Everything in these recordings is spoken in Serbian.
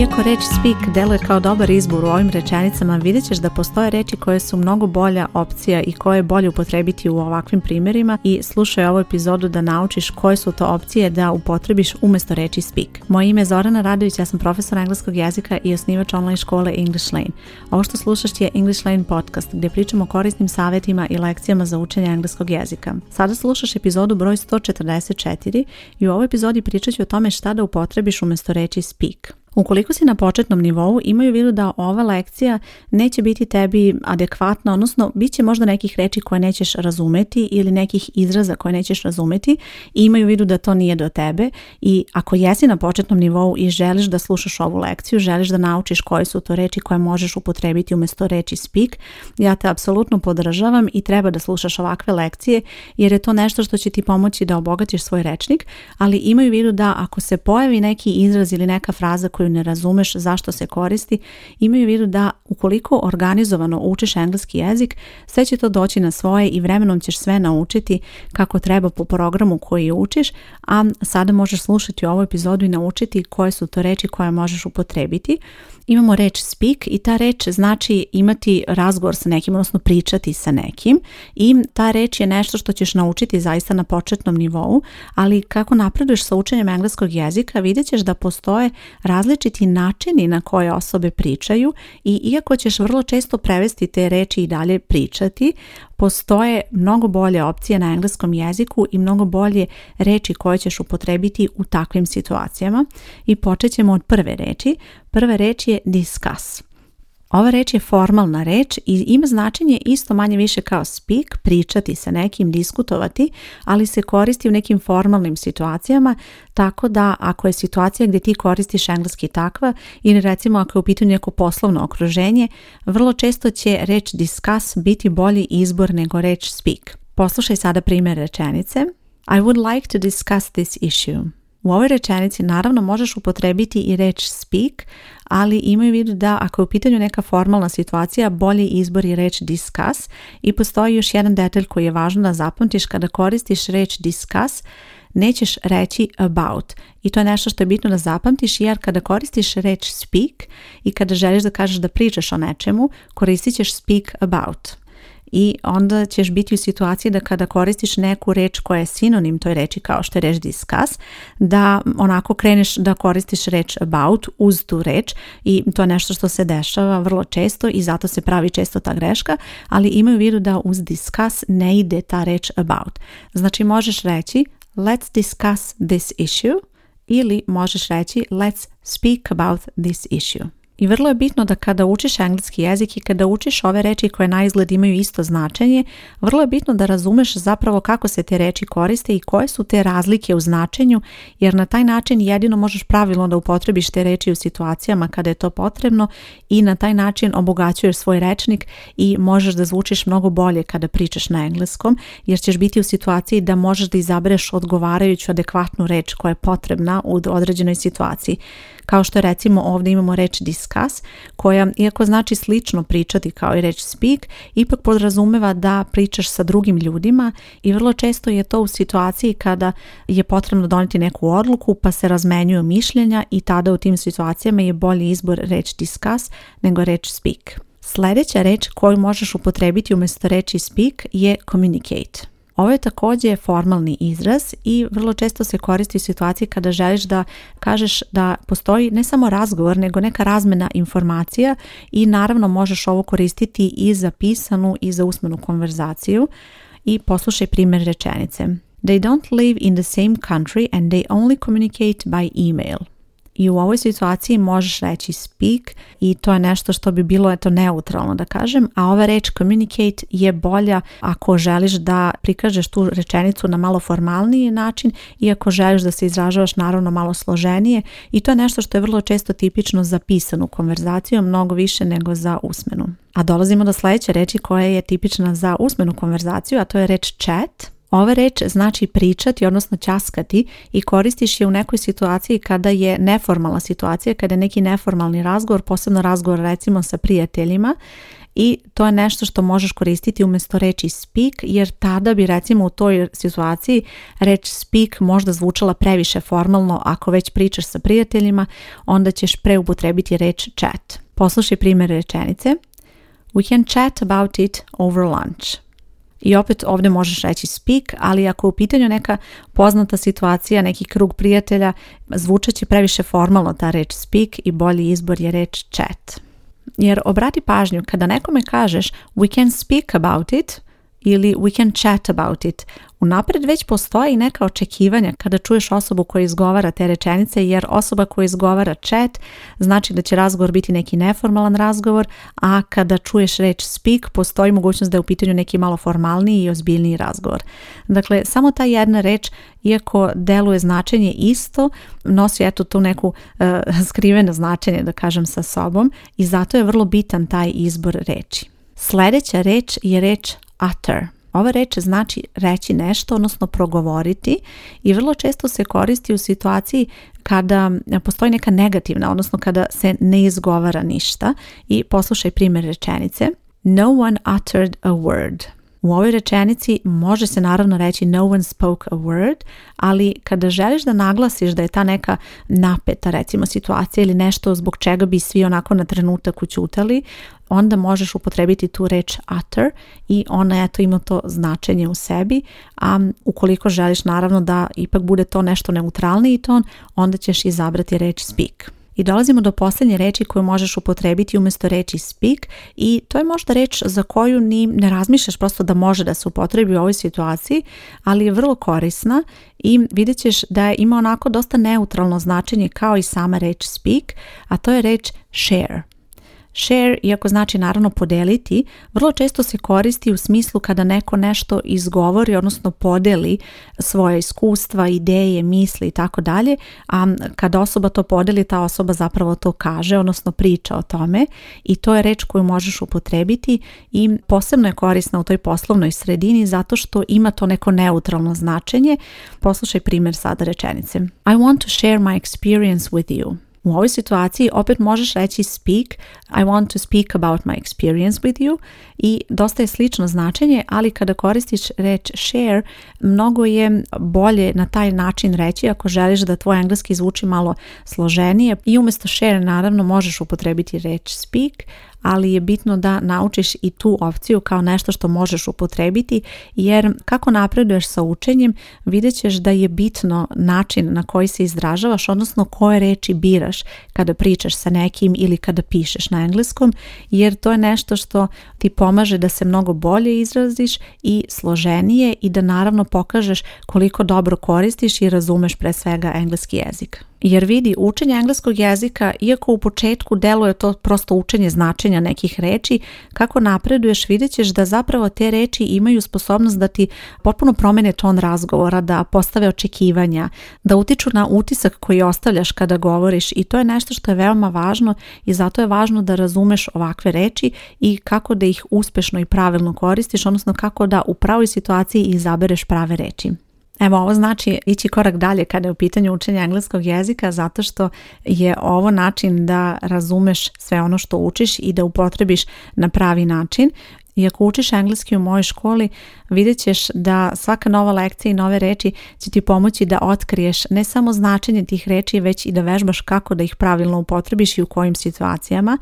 Iako reč speak deluje kao dobar izbor u ovim rečenicama, vidjet ćeš da postoje reči koje su mnogo bolja opcija i koje je bolje upotrebiti u ovakvim primjerima i slušaj ovu epizodu da naučiš koje su to opcije da upotrebiš umjesto reči speak. Moje ime je Zorana Radović, ja sam profesor engleskog jezika i osnivač online škole English Lane. Ovo što slušaš je English Lane podcast gdje pričamo o korisnim savjetima i lekcijama za učenje engleskog jezika. Sada slušaš epizodu broj 144 i u ovoj epizodi pričat ću o tome šta da upotrebiš umjesto reči speak. Ukoliko si na početnom nivou, imaju vidu da ova lekcija neće biti tebi adekvatna, odnosno bit će možda nekih reči koje nećeš razumeti ili nekih izraza koje nećeš razumeti i imaju vidu da to nije do tebe i ako jesi na početnom nivou i želiš da slušaš ovu lekciju, želiš da naučiš koje su to reči koje možeš upotrebiti umjesto reči speak, ja te apsolutno podržavam i treba da slušaš ovakve lekcije jer je to nešto što će ti pomoći da obogatiš svoj rečnik, ali imaju vidu da ako se pojavi neki izraz ili neka fraza koju koju ne razumeš zašto se koristi, imaju u vidu da ukoliko organizovano učiš engleski jezik, sve će to doći na svoje i vremenom ćeš sve naučiti kako treba po programu koji učiš, a sada možeš slušati ovu epizodu i naučiti koje su to reči koje možeš upotrebiti. Imamo reč speak i ta reč znači imati razgovor sa nekim, odnosno pričati sa nekim i ta reč je nešto što ćeš naučiti zaista na početnom nivou, ali kako napreduješ sa učenjem engleskog jezika vidjet ćeš da postoje različite različiti načini na koje osobe pričaju i iako ćeš vrlo često prevesti te reči i dalje pričati, postoje mnogo bolje opcije na engleskom jeziku i mnogo bolje reči koje ćeš upotrebiti u takvim situacijama i počet ćemo od prve reči. Prva reč je discuss. Ova reč je formalna reč i ima značenje isto manje više kao speak, pričati sa nekim, diskutovati, ali se koristi u nekim formalnim situacijama, tako da ako je situacija gdje ti koristiš engleski takva ili recimo ako je u pitanju neko poslovno okruženje, vrlo često će reč discuss biti bolji izbor nego reč speak. Poslušaj sada primjer rečenice. I would like to discuss this issue. U ovoj rečenici naravno možeš upotrebiti i reč speak, ali imaju vidu da ako je u pitanju neka formalna situacija, bolji izbor je reč discuss i postoji još jedan detalj koji je važno da zapamtiš kada koristiš reč discuss, nećeš reći about i to je nešto što je bitno da zapamtiš jer kada koristiš reč speak i kada želiš da kažeš da pričaš o nečemu, koristit ćeš speak about i onda ćeš biti u situaciji da kada koristiš neku reč koja je sinonim toj reči kao što je reč discuss, da onako kreneš da koristiš reč about uz tu reč i to je nešto što se dešava vrlo često i zato se pravi često ta greška, ali imaju u vidu da uz discuss ne ide ta reč about. Znači možeš reći let's discuss this issue ili možeš reći let's speak about this issue. I vrlo je bitno da kada učiš engleski jezik i kada učiš ove reči koje na izgled imaju isto značenje, vrlo je bitno da razumeš zapravo kako se te reči koriste i koje su te razlike u značenju, jer na taj način jedino možeš pravilno da upotrebiš te reči u situacijama kada je to potrebno i na taj način obogaćuješ svoj rečnik i možeš da zvučiš mnogo bolje kada pričaš na engleskom, jer ćeš biti u situaciji da možeš da izabereš odgovarajuću adekvatnu reč koja je potrebna u određenoj situaciji kao što recimo ovdje imamo reč discuss koja iako znači slično pričati kao i reč speak ipak podrazumeva da pričaš sa drugim ljudima i vrlo često je to u situaciji kada je potrebno donijeti neku odluku pa se razmenjuju mišljenja i tada u tim situacijama je bolji izbor reč discuss nego reč speak. Sljedeća reč koju možeš upotrebiti umjesto reći speak je communicate. Ovo je također formalni izraz i vrlo često se koristi u situaciji kada želiš da kažeš da postoji ne samo razgovor, nego neka razmena informacija i naravno možeš ovo koristiti i za pisanu i za usmenu konverzaciju. I poslušaj primjer rečenice. They don't live in the same country and they only communicate by email. I u ovoj situaciji možeš reći speak i to je nešto što bi bilo eto neutralno da kažem, a ova reč communicate je bolja ako želiš da prikažeš tu rečenicu na malo formalniji način i ako želiš da se izražavaš naravno malo složenije i to je nešto što je vrlo često tipično za pisanu konverzaciju, mnogo više nego za usmenu. A dolazimo do sljedeće reči koja je tipična za usmenu konverzaciju, a to je reč chat ova reč znači pričati, odnosno ćaskati i koristiš je u nekoj situaciji kada je neformalna situacija, kada je neki neformalni razgovor, posebno razgovor recimo sa prijateljima i to je nešto što možeš koristiti umjesto reći speak jer tada bi recimo u toj situaciji reč speak možda zvučala previše formalno ako već pričaš sa prijateljima onda ćeš preupotrebiti reč chat. Poslušaj primjer rečenice. We can chat about it over lunch. I opet ovdje možeš reći speak, ali ako je u pitanju neka poznata situacija, neki krug prijatelja, zvučeći previše formalno ta reč speak i bolji izbor je reč chat. Jer obrati pažnju, kada nekome kažeš we can speak about it, ili we can chat about it. Unapred već postoji neka očekivanja kada čuješ osobu koja izgovara te rečenice, jer osoba koja izgovara chat znači da će razgovor biti neki neformalan razgovor, a kada čuješ reč speak postoji mogućnost da je u pitanju neki malo formalniji i ozbiljniji razgovor. Dakle, samo ta jedna reč, iako deluje značenje isto, nosi eto tu neku uh, skriveno značenje, da kažem, sa sobom i zato je vrlo bitan taj izbor reči. Sljedeća reč je reč utter. Ova reč znači reći nešto, odnosno progovoriti i vrlo često se koristi u situaciji kada postoji neka negativna, odnosno kada se ne izgovara ništa. I poslušaj primjer rečenice. No one uttered a word. U ovoj rečenici može se naravno reći no one spoke a word, ali kada želiš da naglasiš da je ta neka napeta recimo situacija ili nešto zbog čega bi svi onako na trenutak ućutali, onda možeš upotrebiti tu reč utter i ona eto ima to značenje u sebi, a ukoliko želiš naravno da ipak bude to nešto neutralniji ton, onda ćeš izabrati reč speak. I dolazimo do posljednje reči koju možeš upotrebiti umjesto reči speak i to je možda reč za koju ni ne razmišljaš prosto da može da se upotrebi u ovoj situaciji, ali je vrlo korisna i vidjet ćeš da ima onako dosta neutralno značenje kao i sama reč speak, a to je reč share. Share, iako znači naravno podeliti, vrlo često se koristi u smislu kada neko nešto izgovori, odnosno podeli svoje iskustva, ideje, misli i tako dalje, a kada osoba to podeli, ta osoba zapravo to kaže, odnosno priča o tome i to je reč koju možeš upotrebiti i posebno je korisna u toj poslovnoj sredini zato što ima to neko neutralno značenje. Poslušaj primjer sada rečenice. I want to share my experience with you. U ovoj situaciji opet možeš reći speak, I want to speak about my experience with you i dosta je slično značenje, ali kada koristiš reč share, mnogo je bolje na taj način reći ako želiš da tvoj engleski zvuči malo složenije i umjesto share naravno možeš upotrebiti reč speak, ali je bitno da naučiš i tu opciju kao nešto što možeš upotrebiti jer kako napreduješ sa učenjem vidjet ćeš da je bitno način na koji se izražavaš, odnosno koje reči biraš kada pričaš sa nekim ili kada pišeš na engleskom jer to je nešto što ti pomaže da se mnogo bolje izraziš i složenije i da naravno pokažeš koliko dobro koristiš i razumeš pre svega engleski jezik jer vidi učenje engleskog jezika, iako u početku deluje to prosto učenje značenja nekih reči, kako napreduješ vidjet ćeš da zapravo te reči imaju sposobnost da ti potpuno promene ton razgovora, da postave očekivanja, da utiču na utisak koji ostavljaš kada govoriš i to je nešto što je veoma važno i zato je važno da razumeš ovakve reči i kako da ih uspešno i pravilno koristiš, odnosno kako da u pravoj situaciji izabereš prave reči. Evo, ovo znači ići korak dalje kada je u pitanju učenja engleskog jezika zato što je ovo način da razumeš sve ono što učiš i da upotrebiš na pravi način. I ako učiš engleski u mojoj školi, vidjet ćeš da svaka nova lekcija i nove reči će ti pomoći da otkriješ ne samo značenje tih reči, već i da vežbaš kako da ih pravilno upotrebiš i u kojim situacijama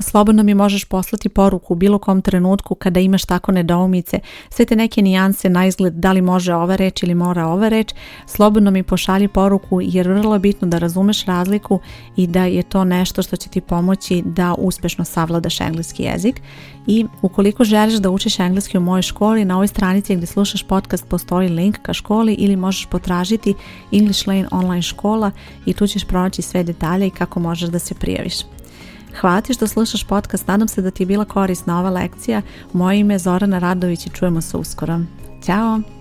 slobodno mi možeš poslati poruku u bilo kom trenutku kada imaš tako nedoumice, sve te neke nijanse na izgled da li može ova reč ili mora ova reč, slobodno mi pošalji poruku jer vrlo je bitno da razumeš razliku i da je to nešto što će ti pomoći da uspešno savladaš engleski jezik i ukoliko želiš da učiš engleski u mojoj školi, na ovoj stranici gdje slušaš podcast postoji link ka školi ili možeš potražiti English Lane online škola i tu ćeš pronaći sve detalje i kako možeš da se prijaviš. Hvala ti što slušaš podcast, nadam se da ti je bila korisna ova lekcija. Moje ime je Zorana Radović i čujemo se uskoro. Ćao!